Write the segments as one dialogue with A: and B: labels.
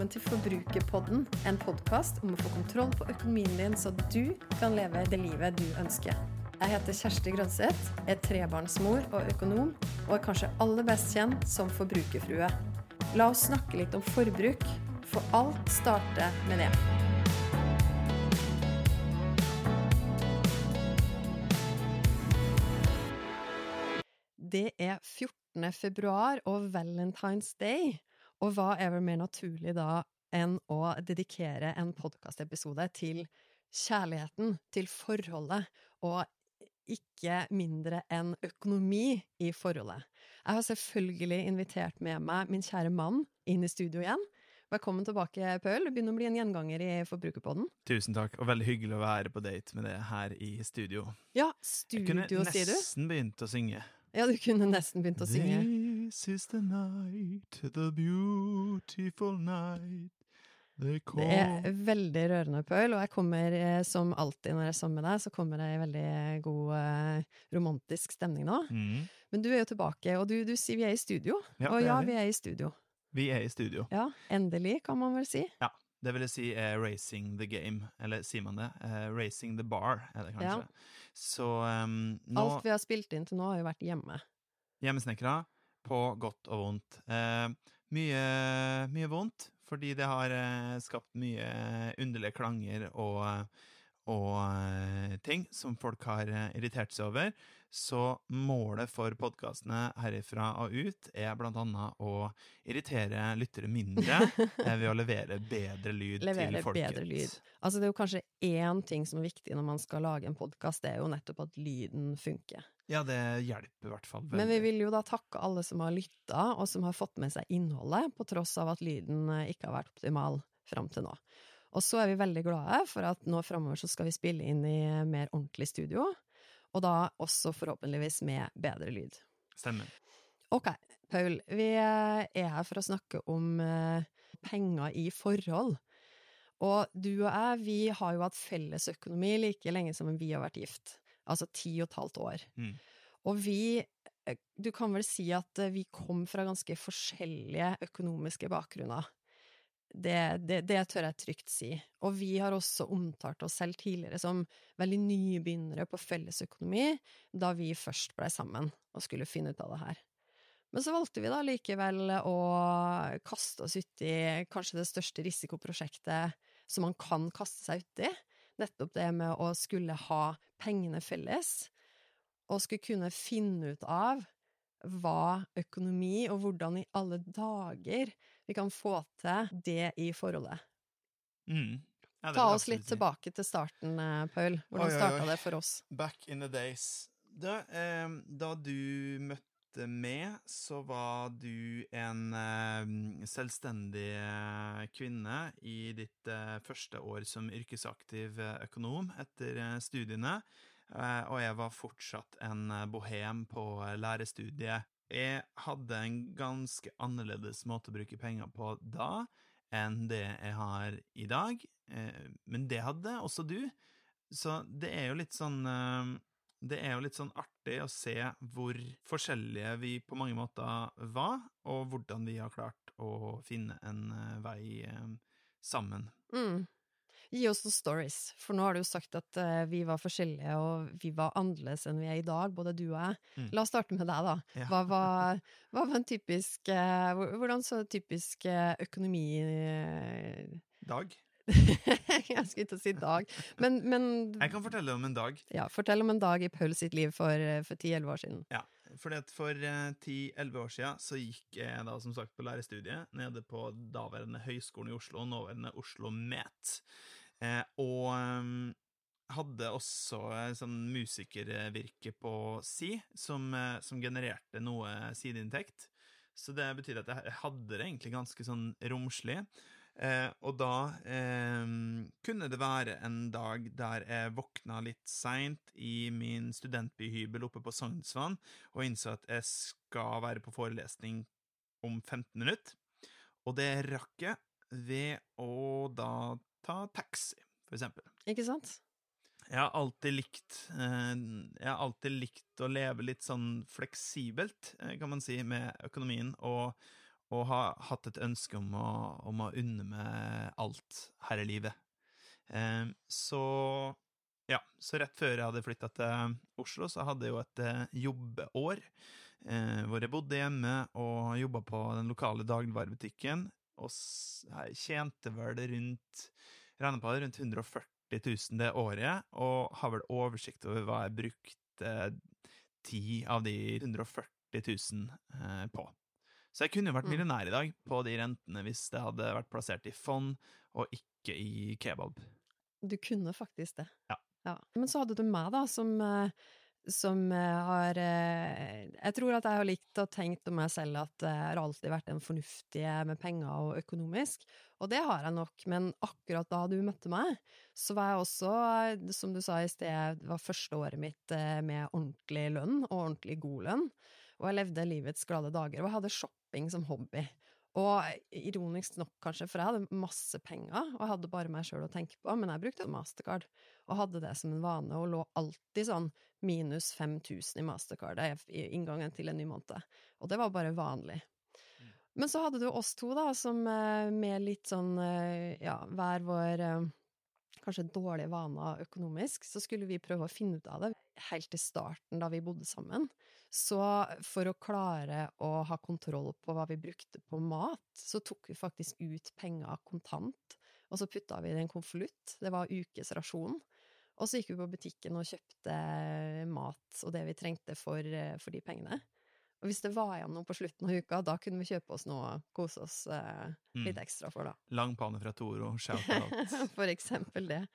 A: velkommen til Forbrukerpodden, en podkast om å få kontroll på økonomien din, så du kan leve det livet du ønsker. Jeg heter Kjersti Grønseth, er trebarnsmor og økonom, og er kanskje aller best kjent som forbrukerfrue. La oss snakke litt om forbruk, for alt starter med det. Det er 14. februar og Valentine's Day, og hva er vel mer naturlig da enn å dedikere en podkastepisode til kjærligheten, til forholdet, og ikke mindre enn økonomi i forholdet. Jeg har selvfølgelig invitert med meg min kjære mann inn i studio igjen. Velkommen tilbake, Paul. Du begynner å bli en gjenganger i Forbrukerpodden.
B: Tusen takk, og veldig hyggelig å være på date med det her i studio.
A: Ja, studio, sier du?
B: Jeg kunne nesten begynt å synge.
A: Ja, du kunne nesten begynt å synge.
B: This is the night, the beautiful night
A: det er veldig rørende, Paul, og jeg kommer eh, som alltid når jeg er sammen med deg, så kommer jeg i veldig god uh, romantisk stemning nå. Mm. Men du er jo tilbake, og du, du sier vi er i studio. Ja, og ja, vi er i studio.
B: Vi er i studio.
A: Ja, endelig, kan man vel si.
B: Ja. Det vil jeg si er racing the game, eller sier man det? Uh, racing the bar, er det kanskje. Ja. Så um,
A: nå Alt vi har spilt inn til nå, har jo vært hjemme.
B: Hjemmesnekra, på godt og vondt. Eh, mye, mye vondt, fordi det har eh, skapt mye underlige klanger og og uh, ting som folk har uh, irritert seg over. Så målet for podkastene herifra og ut er blant annet å irritere lyttere mindre uh, ved å levere bedre lyd levere til folket. Bedre lyd.
A: Altså, det er jo kanskje én ting som er viktig når man skal lage en podkast, det er jo nettopp at lyden funker.
B: Ja, det hjelper i hvert fall
A: veldig. Men vi vil jo da takke alle som har lytta, og som har fått med seg innholdet, på tross av at lyden ikke har vært optimal fram til nå. Og så er vi veldig glade for at nå framover så skal vi spille inn i mer ordentlig studio, og da også forhåpentligvis med bedre lyd.
B: Stemmer.
A: Ok, Paul, vi er her for å snakke om eh, penger i forhold. Og du og jeg, vi har jo hatt felles økonomi like lenge som vi har vært gift. Altså ti og et halvt år. Mm. Og vi eh, Du kan vel si at vi kom fra ganske forskjellige økonomiske bakgrunner. Det, det, det, tør jeg trygt si. Og vi har også omtalt oss selv tidligere som veldig nybegynnere på fellesøkonomi da vi først blei sammen og skulle finne ut av det her. Men så valgte vi da likevel å kaste oss uti kanskje det største risikoprosjektet som man kan kaste seg uti. Nettopp det med å skulle ha pengene felles, og skulle kunne finne ut av hva økonomi, og hvordan i alle dager vi kan få til det i forholdet. Mm. Ja, Ta oss litt tilbake til starten, eh, Paul. Hvordan starta det for oss?
B: Back in the days. Da, eh, da du møtte meg, så var du en eh, selvstendig eh, kvinne i ditt eh, første år som yrkesaktiv eh, økonom etter studiene. Eh, og jeg var fortsatt en eh, bohem på lærestudiet. Jeg hadde en ganske annerledes måte å bruke penger på da enn det jeg har i dag, men det hadde også du. Så det er jo litt sånn det er jo litt sånn artig å se hvor forskjellige vi på mange måter var, og hvordan vi har klart å finne en vei sammen. Mm.
A: Gi oss noen stories, for nå har du jo sagt at uh, vi var forskjellige, og vi var annerledes enn vi er i dag, både du og jeg. Mm. La oss starte med deg, da. Ja. Hva, var, hva, var, en typisk uh, Hvordan så typisk uh, økonomi
B: Dag?
A: jeg skulle ikke si dag, men, men,
B: Jeg kan fortelle om en dag.
A: Ja, Fortell om en dag i Paul sitt liv for, for 10-11 år siden.
B: Ja, fordi at For 10-11 år siden så gikk jeg da som sagt på lærerstudiet nede på daværende Høgskolen i Oslo, nåværende Oslo Met. Eh, og um, hadde også sånn musikervirke på si, som, eh, som genererte noe sideinntekt. Så det betyr at jeg hadde det egentlig ganske sånn romslig. Eh, og da eh, kunne det være en dag der jeg våkna litt seint i min studentbyhybel oppe på Sognsvann og innså at jeg skal være på forelesning om 15 minutter. Og det rakk jeg ved å da ta taxi, for eksempel.
A: Ikke sant?
B: Jeg har alltid likt eh, Jeg har alltid likt å leve litt sånn fleksibelt, eh, kan man si, med økonomien, og og har hatt et ønske om å, om å unne meg alt her i livet. Eh, så ja, så rett før jeg hadde flytta til Oslo, så hadde jeg jo et jobbeår. Eh, hvor jeg bodde hjemme og jobba på den lokale dagligvarebutikken. Og tjente vel rundt regner på det, rundt 140 000 det året, og har vel oversikt over hva jeg brukte ti av de 140 000 eh, på. Så jeg kunne jo vært
A: Mm.
B: millionær i dag på de rentene hvis det hadde vært plassert i fond og ikke i kebab.
A: Du kunne faktisk det.
B: Ja.
A: Men så hadde du meg, da, som, eh, som eh, har eh, Jeg tror at jeg har likt og tenkt om meg selv at jeg har alltid vært en fornuftig med penger og økonomisk, og det har jeg nok, men akkurat da du møtte meg, så var jeg også, eh, som du sa i sted, det var første året mitt med ordentlig lønn, og ordentlig god lønn, og jeg levde livets glade dager, og jeg hadde shopping som hobby. Og ironisk nok, kanskje, for jeg hadde masse penger, og jeg hadde bare meg sjøl å tenke på, men jeg brukte Mastercard, og hadde det som en vane, og lå alltid sånn minus 5000 i Mastercard i inngangen til en ny måned. Og det var bare vanlig. Men så hadde du oss to, da, som eh, med litt sånn, eh, ja, hver vår eh, kanskje dårlige vaner økonomisk, så skulle vi prøve å finne ut av det helt til starten da vi bodde sammen. Så for å klare å ha kontroll på hva vi brukte på mat, så tok vi faktisk ut penger kontant, og så putta vi det i en konvolutt. Det var ukesrasjon. Og så gikk vi på butikken og kjøpte mat og det vi trengte for, eh, for de pengene. Og hvis det var igjen noe på slutten av uka, da kunne vi kjøpe oss noe og kose oss eh, litt
B: Mm.
A: ekstra for, da.
B: Langpanne fra Toro, shout-out.
A: For eksempel det.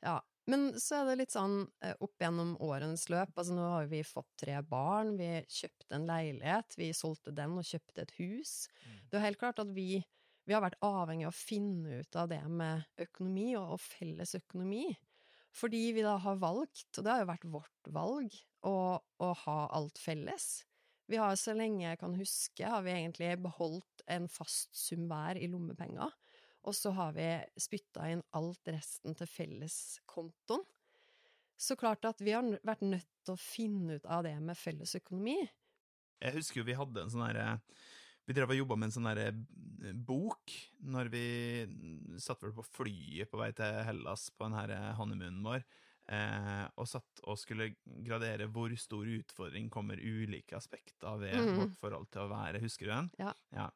A: Ja. Men så er det litt sånn eh, opp gjennom årenes løp. Altså nå har vi fått tre barn, vi kjøpte en leilighet, vi solgte den og kjøpte et hus.
B: Mm.
A: Det er helt klart at vi, vi har vært avhengig av å finne ut av det med økonomi og, og felles økonomi. Fordi vi da har valgt, og det har jo vært vårt valg, å, å ha alt felles. Vi har så lenge jeg kan huske, har vi egentlig beholdt en fast sum hver i lommepenger. Og så har vi spytta inn alt resten til felleskontoen. Så klart at vi har vært nødt til å finne ut av det med felles økonomi.
B: Jeg husker jo vi hadde en sånn herre Vi drev og jobba med en sånn derre bok når vi satt vel på flyet på vei til Hellas på den her honeymoonen vår, eh, og satt og skulle gradere hvor stor utfordring kommer ulike aspekter ved
A: mm.
B: vårt forhold til å være. Husker du den?
A: Ja.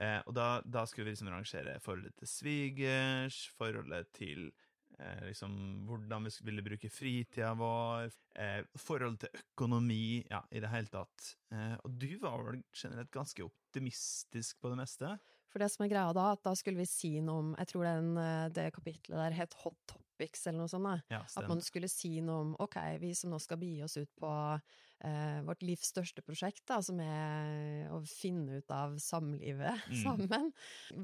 B: Eh, og da, da skulle vi liksom rangere forholdet til svigers, forholdet til eh, liksom hvordan vi ville bruke fritida vår, eh, forhold til økonomi, ja, i det hele tatt. Eh, og du var vel generelt ganske optimistisk på det meste?
A: For det som er greia da, at da skulle vi si noe om Jeg tror den, eh, det kapitlet der het Hot Topics, eller noe sånt. Da.
B: Ja,
A: At man skulle si noe om ok, vi som nå skal begi oss ut på vårt livs største prosjekt, da, som er å finne ut av samlivet
B: Mm.
A: sammen.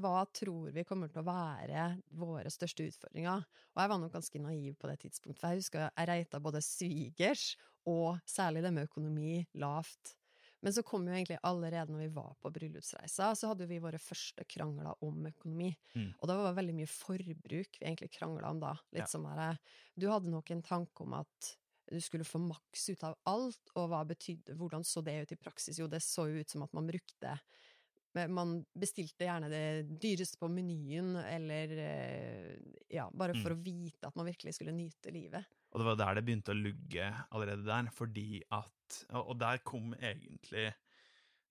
A: Hva tror vi kommer til å være våre største utfordringer? Og jeg var nok ganske naiv på det tidspunktet, for jeg husker jeg reita både svigers og særlig det med økonomi lavt. Men så kom jo egentlig allerede når vi var på bryllupsreisa, så hadde vi våre første krangler om økonomi.
B: Mm.
A: Og det var veldig mye forbruk vi egentlig krangla om da. Litt
B: Ja.
A: som her Du hadde nok en tanke om at du skulle få maks ut av alt, og betydde Hvordan så det ut i praksis? Jo, det så jo ut som at man brukte Man bestilte gjerne det dyreste på menyen, eller eh, Ja, bare for
B: Mm.
A: å vite at man virkelig skulle nyte livet.
B: Og det var der det begynte å lugge allerede der, fordi at og der kom egentlig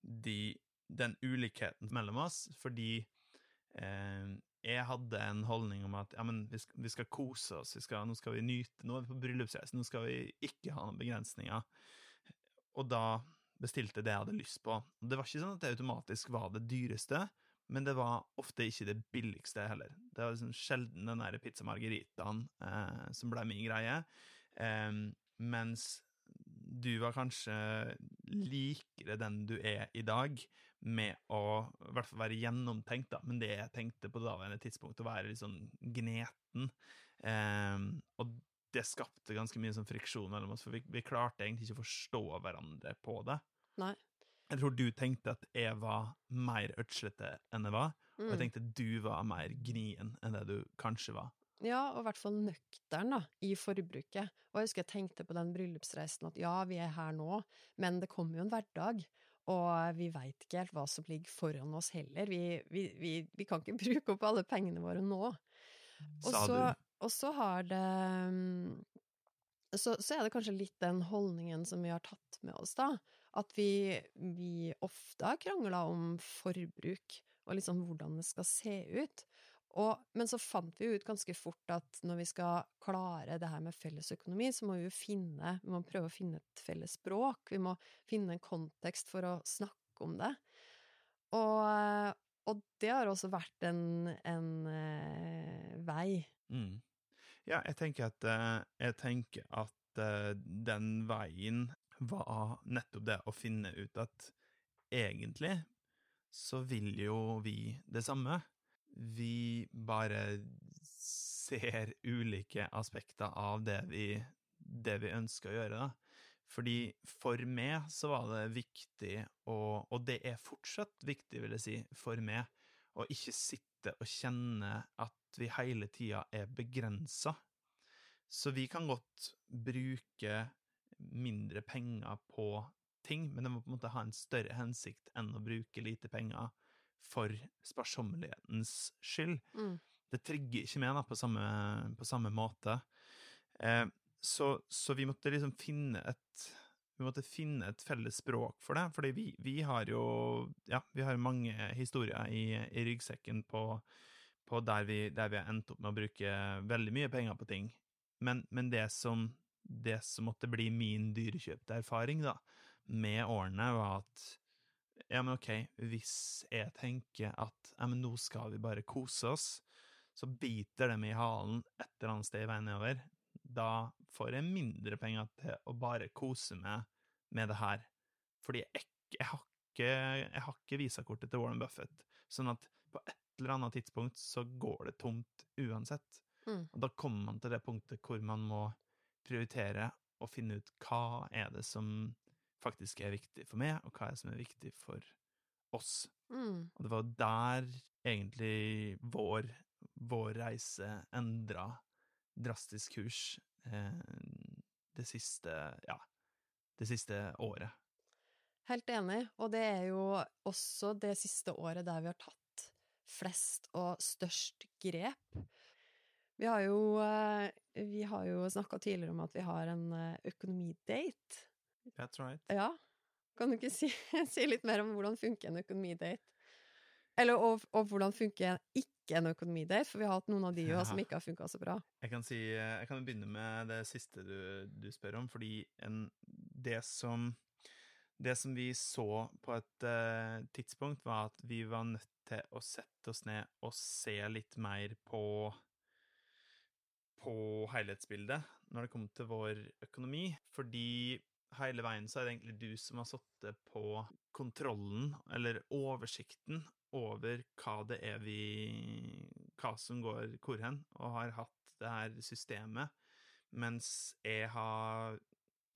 B: de, den ulikheten mellom oss, fordi eh, jeg hadde en holdning om at ja, men vi skal, vi skal kose oss, skal, nå skal vi nyte, nå er vi på bryllupsreise, nå skal vi ikke ha noen begrensninger. Og da bestilte det jeg hadde lyst på. Det var ikke sånn at det automatisk var det dyreste, men det var ofte ikke det billigste heller. Det var liksom sjelden den der pizza margaritaen eh, som ble min greie, eh, mens du var kanskje likere den du er i dag, med å i hvert fall være gjennomtenkt, da, men det jeg tenkte på det daværende tidspunkt, å være litt sånn gneten. Um, og det skapte ganske mye sånn friksjon mellom oss, for vi, vi klarte egentlig ikke å forstå hverandre på det.
A: Nei.
B: Jeg tror du tenkte at jeg var mer ødslete enn jeg var, og jeg
A: Mm.
B: tenkte du var mer gnien enn det du kanskje var.
A: Ja, og i hvert fall nøktern da, i forbruket. Og jeg husker jeg tenkte på den bryllupsreisen at ja, vi er her nå, men det kommer jo en hverdag. Og vi veit ikke helt hva som ligger foran oss heller. Vi, vi, vi, vi kan ikke bruke opp alle pengene våre nå. Og
B: Sa
A: så,
B: du.
A: og så har det mm, så, så er det kanskje litt den holdningen som vi har tatt med oss, da. At vi, vi ofte har krangla om forbruk, og liksom hvordan det skal se ut. Og, men så fant vi jo ut ganske fort at når vi skal klare det her med fellesøkonomi, så må vi jo finne Vi må prøve å finne et felles språk. Vi må finne en kontekst for å snakke om det. Og, og det har også vært en, en uh, vei.
B: Mm. Ja, jeg tenker at, eh, jeg tenker at uh, den veien var nettopp det å finne ut at egentlig så vil jo vi det samme. Vi bare ser ulike aspekter av det vi, det vi ønsker å gjøre, da. Fordi for meg så var det viktig, å, og det er fortsatt viktig, vil jeg si, for meg, å ikke sitte og kjenne at vi hele tida er begrensa. Så vi kan godt bruke mindre penger på ting, men det må på en måte ha en større hensikt enn å bruke lite penger for sparsommelighetens skyld.
A: Mm.
B: Det trigger ikke meg da, på samme, på samme måte. Eh, så, så vi måtte liksom finne et vi måtte finne et felles språk for det, fordi vi, vi har jo ja, vi har mange historier i, i ryggsekken på, på der, vi, der vi har endt opp med å bruke veldig mye penger på ting. Men, men det, som, det som måtte bli min dyrekjøpte erfaring da, med årene, var at ja, men ok, hvis jeg tenker at ja, men nå skal vi bare kose oss, så biter det meg i halen et eller annet sted i veien nedover. Da får jeg mindre penger til å bare kose meg med det her. Fordi jeg, jeg, har, ikke, jeg har ikke visakortet til Warren Buffett. Sånn at på et eller annet tidspunkt så går det tomt uansett.
A: Mm.
B: Og da kommer man til det punktet hvor man må prioritere og finne ut hva er det som faktisk er viktig for meg, og hva er det som er viktig for oss.
A: Mm.
B: Og det var der egentlig vår, vår reise endra drastisk kurs eh, det siste ja, det siste året.
A: Helt enig, og det er jo også det siste året der vi har tatt flest og størst grep. Vi har jo, eh, vi har jo snakka tidligere om at vi har en eh, økonomidate.
B: That's right.
A: Ja, kan du ikke si, si litt mer om hvordan funker en økonomidate? Eller og, og hvordan funker ikke en økonomidate, for vi har hatt noen av de
B: Ja.
A: som ikke har funka så bra.
B: Jeg kan, si, jeg kan begynne med det siste du, du spør om, fordi en, det som det som vi så på et uh, tidspunkt, var at vi var nødt til å sette oss ned og se litt mer på på helhetsbildet når det kom til vår økonomi, fordi hele veien så er det egentlig du som har sittet på kontrollen, eller oversikten, over hva det er vi Hva som går hvor hen, og har hatt det her systemet, mens jeg har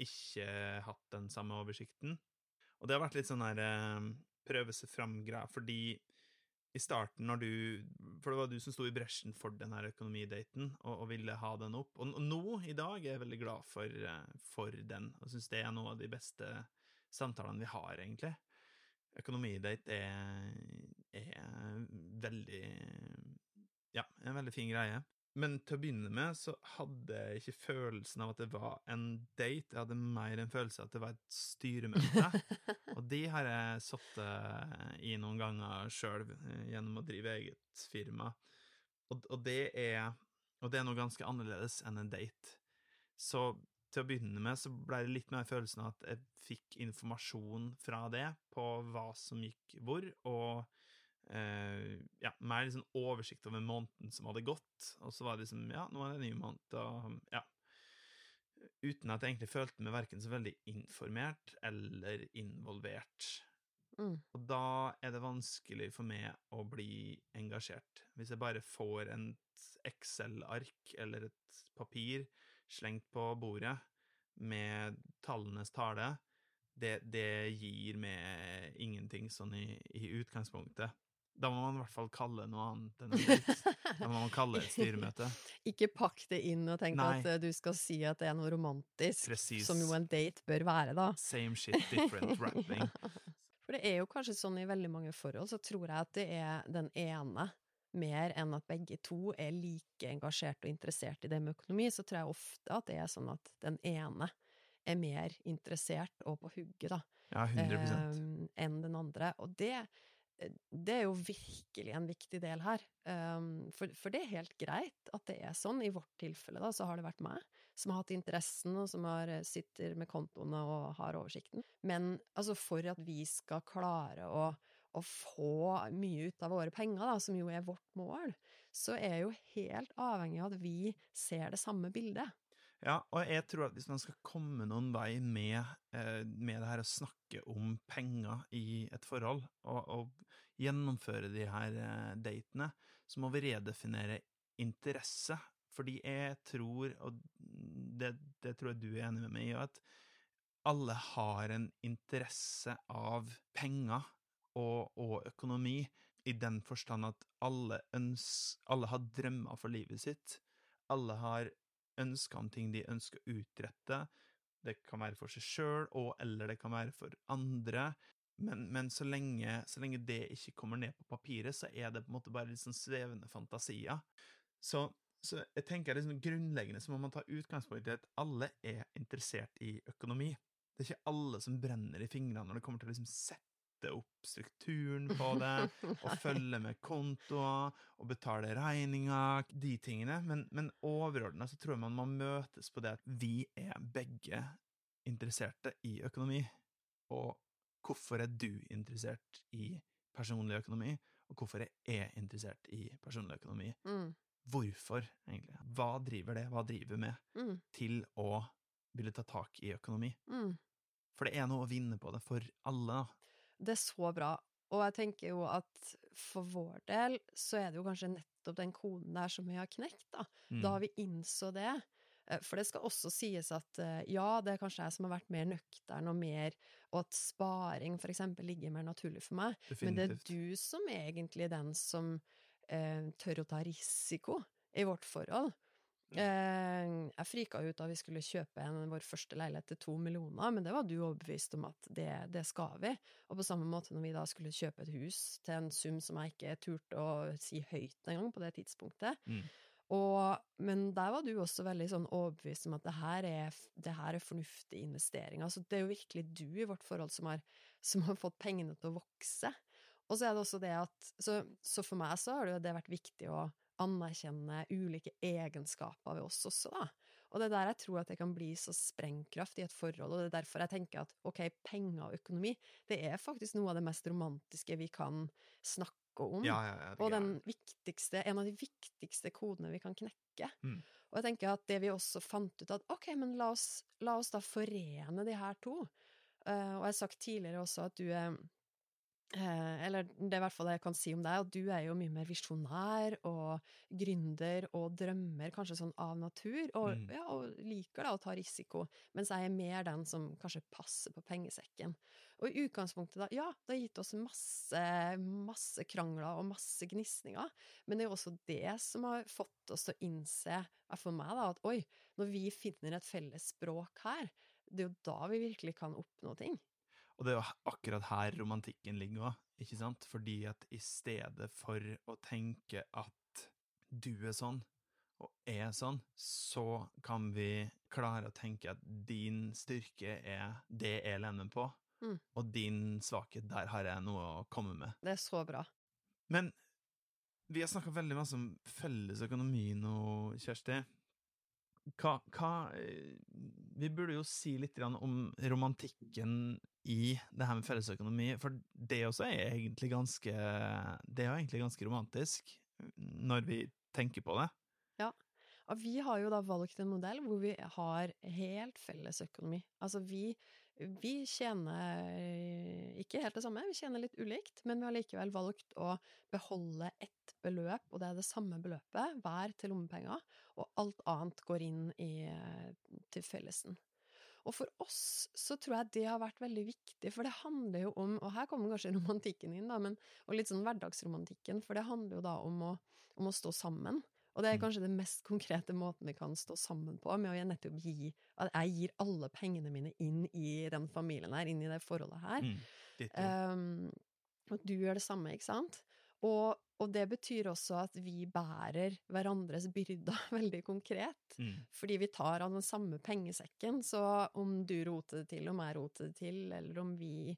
B: ikke hatt den samme oversikten. Og det har vært litt sånn her eh, prøve seg fram-greia, fordi i starten, når du For det var du som sto i bresjen for den her økonomidaten, og, og ville ha den opp. Og, og nå, i dag, er jeg veldig glad for, eh, for den, og syns det er noe av de beste samtalene vi har, egentlig. Økonomidate er, er veldig Ja, en veldig fin greie. Men til å begynne med så hadde jeg ikke følelsen av at det var en date, jeg hadde mer en følelse av at det var et styremøte. Og de har jeg sittet i noen ganger sjøl, gjennom å drive eget firma. Og, og, det er, og det er noe ganske annerledes enn en date. Så til å begynne med så ble det litt mer følelsen av at jeg fikk informasjon fra det på hva som gikk hvor, og eh, ja, mer liksom oversikt over måneden som hadde gått. Og så var det liksom ja, nå er det en ny måned, og ja Uten at jeg egentlig følte meg verken så veldig informert eller involvert.
A: Mm.
B: Og da er det vanskelig for meg å bli engasjert. Hvis jeg bare får et Excel-ark eller et papir slengt på bordet med tallenes tale, det, det gir meg ingenting sånn i, i utgangspunktet. Da må man i hvert fall kalle noe annet enn en date. Da må man kalle et styremøte.
A: Ikke pakk det inn og tenk
B: Nei.
A: at eh, du skal si at det er noe romantisk,
B: Precis.
A: som jo en date bør være, da.
B: Same shit, different wrapping.
A: For det er jo kanskje sånn i veldig mange forhold, så tror jeg at det er den ene mer enn at begge to er like engasjert og interessert i det med økonomi, så tror jeg ofte at det er sånn at den ene er mer interessert og på hugget, da,
B: Ja, 100
A: eh, enn den andre. Og det, det er jo virkelig en viktig del her. Um, for, for, det er helt greit at det er sånn. I vårt tilfelle da, så har det vært meg som har hatt interessen, og som har, sitter med kontoene og har oversikten. Men altså, for at vi skal klare å, å få mye ut av våre penger, da, som jo er vårt mål, så er jo helt avhengig av at vi ser det samme bildet.
B: Ja, og jeg tror at hvis man skal komme noen vei med, eh, med det her å snakke om penger i et forhold, og, og gjennomføre de her eh, datene, så må vi redefinere interesse. Fordi jeg tror, og det, det tror jeg du er enig med meg i, at alle har en interesse av penger og, og økonomi, i den forstand at alle, øns, alle har drømmer for livet sitt. Alle har ønsker om ting de ønsker å utrette. Det kan være for seg sjøl, og eller det kan være for andre. Men, men så, lenge, så, lenge, det ikke kommer ned på papiret, så er det på en måte bare sånn svevende fantasier. Så, så jeg tenker liksom grunnleggende så må man ta utgangspunkt i at alle er interessert i økonomi. Det er ikke alle som brenner i fingrene når det kommer til å liksom sette opp strukturen på det, og følge med kontoer, og betale regninger, de tingene. Men, men overordna så tror jeg man må møtes på det at vi er begge interesserte i økonomi. Og hvorfor er du interessert i personlig økonomi, og hvorfor er jeg interessert i personlig økonomi? Mm. Hvorfor, egentlig? Hva driver det, hva driver med, mm. til å ville ta tak i økonomi? Mm. For det er noe å vinne på det for alle.
A: Det er så bra. Og jeg tenker jo at for vår del så er det jo kanskje nettopp den koden der som vi har knekt, da. Mm. Da vi innså det. Eh, for det skal også sies at eh, ja, det er kanskje jeg som har vært mer nøktern og mer Og at sparing for eksempel ligger mer naturlig for meg. Definitivt. Men det er du som er egentlig den som eh, tør å ta risiko i vårt forhold. Eh, jeg frika ut da vi skulle kjøpe en, vår første leilighet til to millioner, men det var du overbevist om at det, det, skal vi. Og på samme måte når vi da skulle kjøpe et hus til en sum som jeg ikke turte å si høyt engang på det tidspunktet. Mm. Og, men der var du også veldig sånn overbevist om at det her er, det her er fornuftig investering. Altså, det er jo virkelig du i vårt forhold som har, som har fått pengene til å vokse. Og så er det også det at Så, så for meg så har det, det vært viktig å anerkjenne ulike egenskaper ved oss også, da. Og det er der jeg tror at det kan bli så sprengkraft i et forhold, og det er derfor jeg tenker at ok, penger og økonomi, det er faktisk noe av det mest romantiske vi kan snakke om,
B: ja, ja,
A: og den viktigste, en av de viktigste kodene vi kan knekke. Mm. Og jeg tenker at det vi også fant ut at ok, men la oss, la oss da forene de her to. Uh, og jeg har sagt tidligere også at du er eller det er i hvert fall det jeg kan si om deg, at du er jo mye mer visjonær og gründer og drømmer kanskje sånn av natur, og, mm. ja, og liker da å ta risiko, mens jeg er mer den som kanskje passer på pengesekken. Og i utgangspunktet, da, ja, det har gitt oss masse, masse krangler og masse gnisninger, men det er jo også det som har fått oss til å innse, for meg, da, at oi, når vi finner et felles språk her, det er jo da vi virkelig kan oppnå ting.
B: Og det er jo akkurat her romantikken ligger òg, ikke sant? Fordi at i stedet for å tenke at du er sånn, og er sånn, så kan vi klare å tenke at din styrke er det jeg lener på, mm. og din svakhet, der har jeg noe å komme med.
A: Det er så bra.
B: Men vi har snakka veldig masse om felles økonomi nå, Kjersti. Hva, hva, eh, Vi burde jo si litt om romantikken i det her med fellesøkonomi, for det også er egentlig ganske Det er egentlig ganske romantisk, når vi tenker på det.
A: Ja. Og vi har jo da valgt en modell hvor vi har helt felles økonomi. Altså vi, vi tjener ikke helt det samme, vi tjener litt ulikt, men vi har likevel valgt å beholde ett beløp, og det er det samme beløpet, hver til lommepenger, og alt annet går inn i, til fellesen. Og for oss så tror jeg det har vært veldig viktig, for det handler jo om Og her kommer kanskje romantikken inn, da, men, og litt sånn hverdagsromantikken, for det handler jo da om å, om å stå sammen. Og det er mm. kanskje den mest konkrete måten vi kan stå sammen på, med å nettopp gi At jeg gir alle pengene mine inn i den familien her, inn i det forholdet her. Mm. Um, og du gjør det samme, ikke sant? Og, og det betyr også at vi bærer hverandres byrder veldig konkret.
B: Mm.
A: Fordi vi tar av den samme pengesekken, så om du roter det til, om jeg roter det til, eller om vi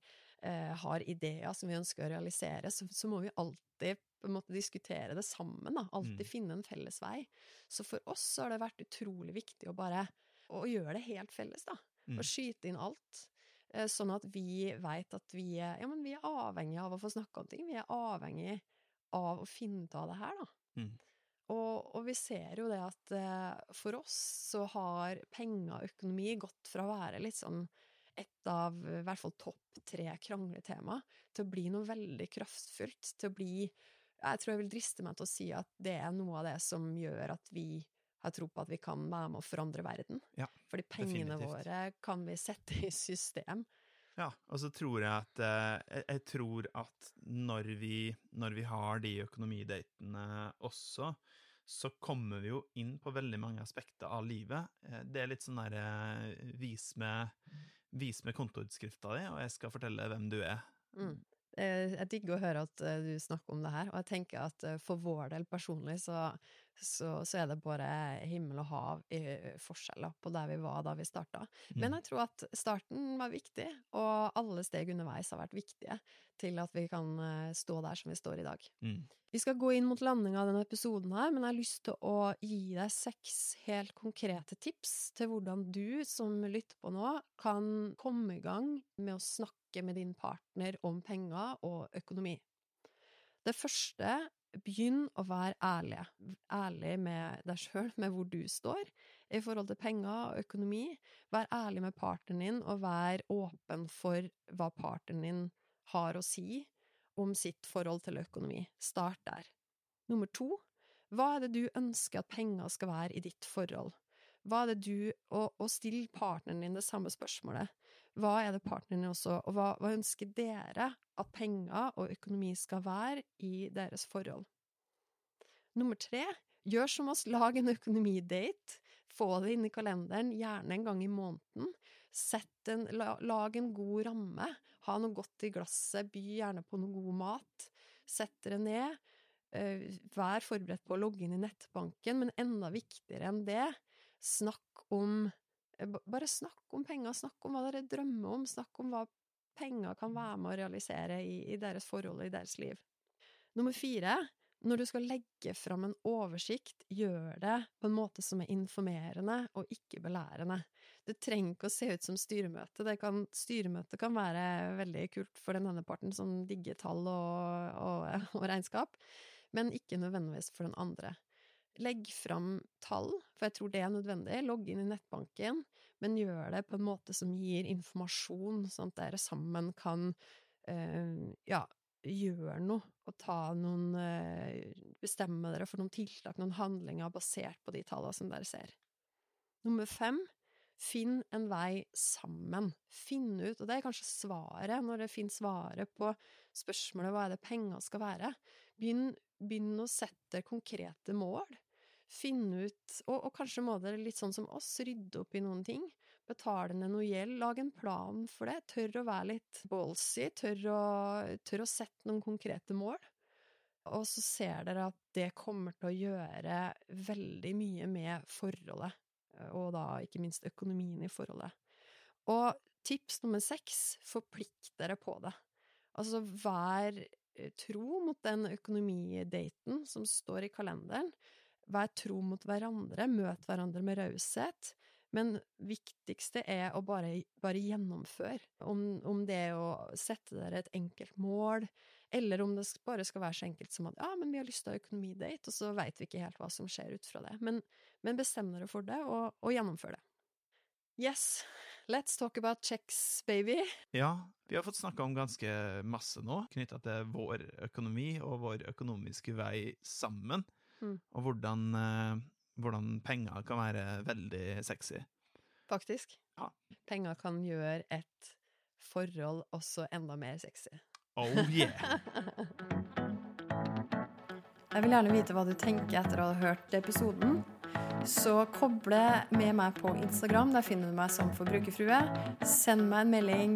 A: eh, har ideer som vi ønsker å realisere, så, så må vi alltid på en måte diskutere det sammen, da. Alltid
B: Mm.
A: finne en felles vei. Så for oss har det vært utrolig viktig å bare å gjøre det helt felles, da.
B: Mm.
A: Og skyte inn alt. Eh, Sånn at vi veit at vi er, ja, men vi er avhengig av å få snakke om ting. Vi er avhengig av å finne ut av det her, da.
B: Mm.
A: Og, og vi ser jo det at eh, for oss så har penger og økonomi gått fra å være sånn et av i hvert fall topp tre krangletema til å bli noe veldig kraftfullt. Til å bli Jeg tror jeg vil driste meg til å si at det er noe av det som gjør at vi har tro på at vi kan være med å forandre verden.
B: Ja,
A: Fordi pengene
B: definitivt.
A: våre kan vi sette i system.
B: Ja, og så tror jeg at eh, jeg- tror at når vi, når vi har de økonomidatene også, så kommer vi jo inn på veldig mange aspekter av livet. Eh, Det er litt sånn derre vis med, vis med kontoutskrifta di, og jeg skal fortelle hvem du er.
A: Mm. Eh, Jeg digger å høre at eh, du snakker om det her, og jeg tenker at eh, for vår del personlig så, så, så er det bare himmel og hav i forskjeller på der vi var da vi starta. Men
B: Mm.
A: jeg tror at starten var viktig, og alle steg underveis har vært viktige til at vi kan eh, stå der som vi står i dag.
B: Mm.
A: Vi skal gå inn mot landinga av denne episoden her, men jeg har lyst til å gi deg seks helt konkrete tips til hvordan du som lytter på nå, kan komme i gang med å snakke med din partner om penger og økonomi. Det første, begynn å være ærlig. Ærlig med deg sjøl, med hvor du står i forhold til penger og økonomi. Vær ærlig med partneren din, og vær åpen for hva partneren din har å si om sitt forhold til økonomi. Start der. Nummer to, hva er det du ønsker at penger skal være i ditt forhold? Hva er det du, og, og still partneren din det samme spørsmålet. Hva er det partneren din også, og hva, hva ønsker dere at penger og økonomi skal være i deres forhold? Nummer tre, gjør som oss, lag en økonomidate. Få det inn i kalenderen, gjerne en gang i måneden. En, lag en god ramme. Ha noe godt i glasset, by gjerne på noe god mat. Sett dere ned. eh, vær forberedt på å logge inn i nettbanken, men enda viktigere enn det, snakk om Bare snakk om penger, snakk om hva dere drømmer om, snakk om hva penger kan være med å realisere i, i deres forhold og i deres liv. Nummer fire, når du skal legge fram en oversikt, gjør det på en måte som er informerende og ikke belærende. Det trenger ikke å se ut som styremøte. Det kan, styremøte kan være veldig kult for den ene parten som digger tall og, og, og regnskap, men ikke nødvendigvis for den andre. Legg fram tall, for jeg tror det er nødvendig. Logg inn i nettbanken, men gjør det på en måte som gir informasjon, sånn at dere sammen kan eh, ja, gjøre noe og ta noen eh, Bestemme dere for noen tiltak, noen handlinger basert på de tallene som dere ser. Nummer fem, finn en vei sammen. Finn ut, og det er kanskje svaret, når det finnes svaret på spørsmålet hva er det penger skal være. Begynn, begynn å sette konkrete mål. Finn ut, og, og kanskje må dere litt sånn som oss, rydde opp i noen ting. Betale ned noe gjeld, lag en plan for det. Tør å være litt ballsy, tør å, tør å sette noen konkrete mål. Og så ser dere at det kommer til å gjøre veldig mye med forholdet, og da ikke minst økonomien i forholdet. Og tips nummer seks, forplikt dere på det. Altså vær eh, tro mot den økonomidaten som står i kalenderen. Vær tro mot hverandre, møt hverandre med raushet. Men viktigste er å bare, bare gjennomføre. Om, om det å sette dere et enkelt mål, eller om det bare skal være så enkelt som at ja, men vi har lyst til å ha økonomidate, og så veit vi ikke helt hva som skjer ut fra det. Men, men bestem dere for det, og, og gjennomfør det. Yes, let's talk about checks, baby.
B: Ja, vi har fått snakka om ganske masse nå, knytta til vår økonomi og vår økonomiske vei sammen,
A: Mm.
B: og hvordan, eh, hvordan penger kan være veldig sexy.
A: Faktisk.
B: Ja.
A: Penger kan gjøre et forhold også enda mer sexy.
B: Oh yeah!
A: Jeg vil gjerne vite hva du tenker etter å ha hørt episoden. Så koble med meg på Instagram. Der finner du meg som forbrukerfrue. Send meg en melding.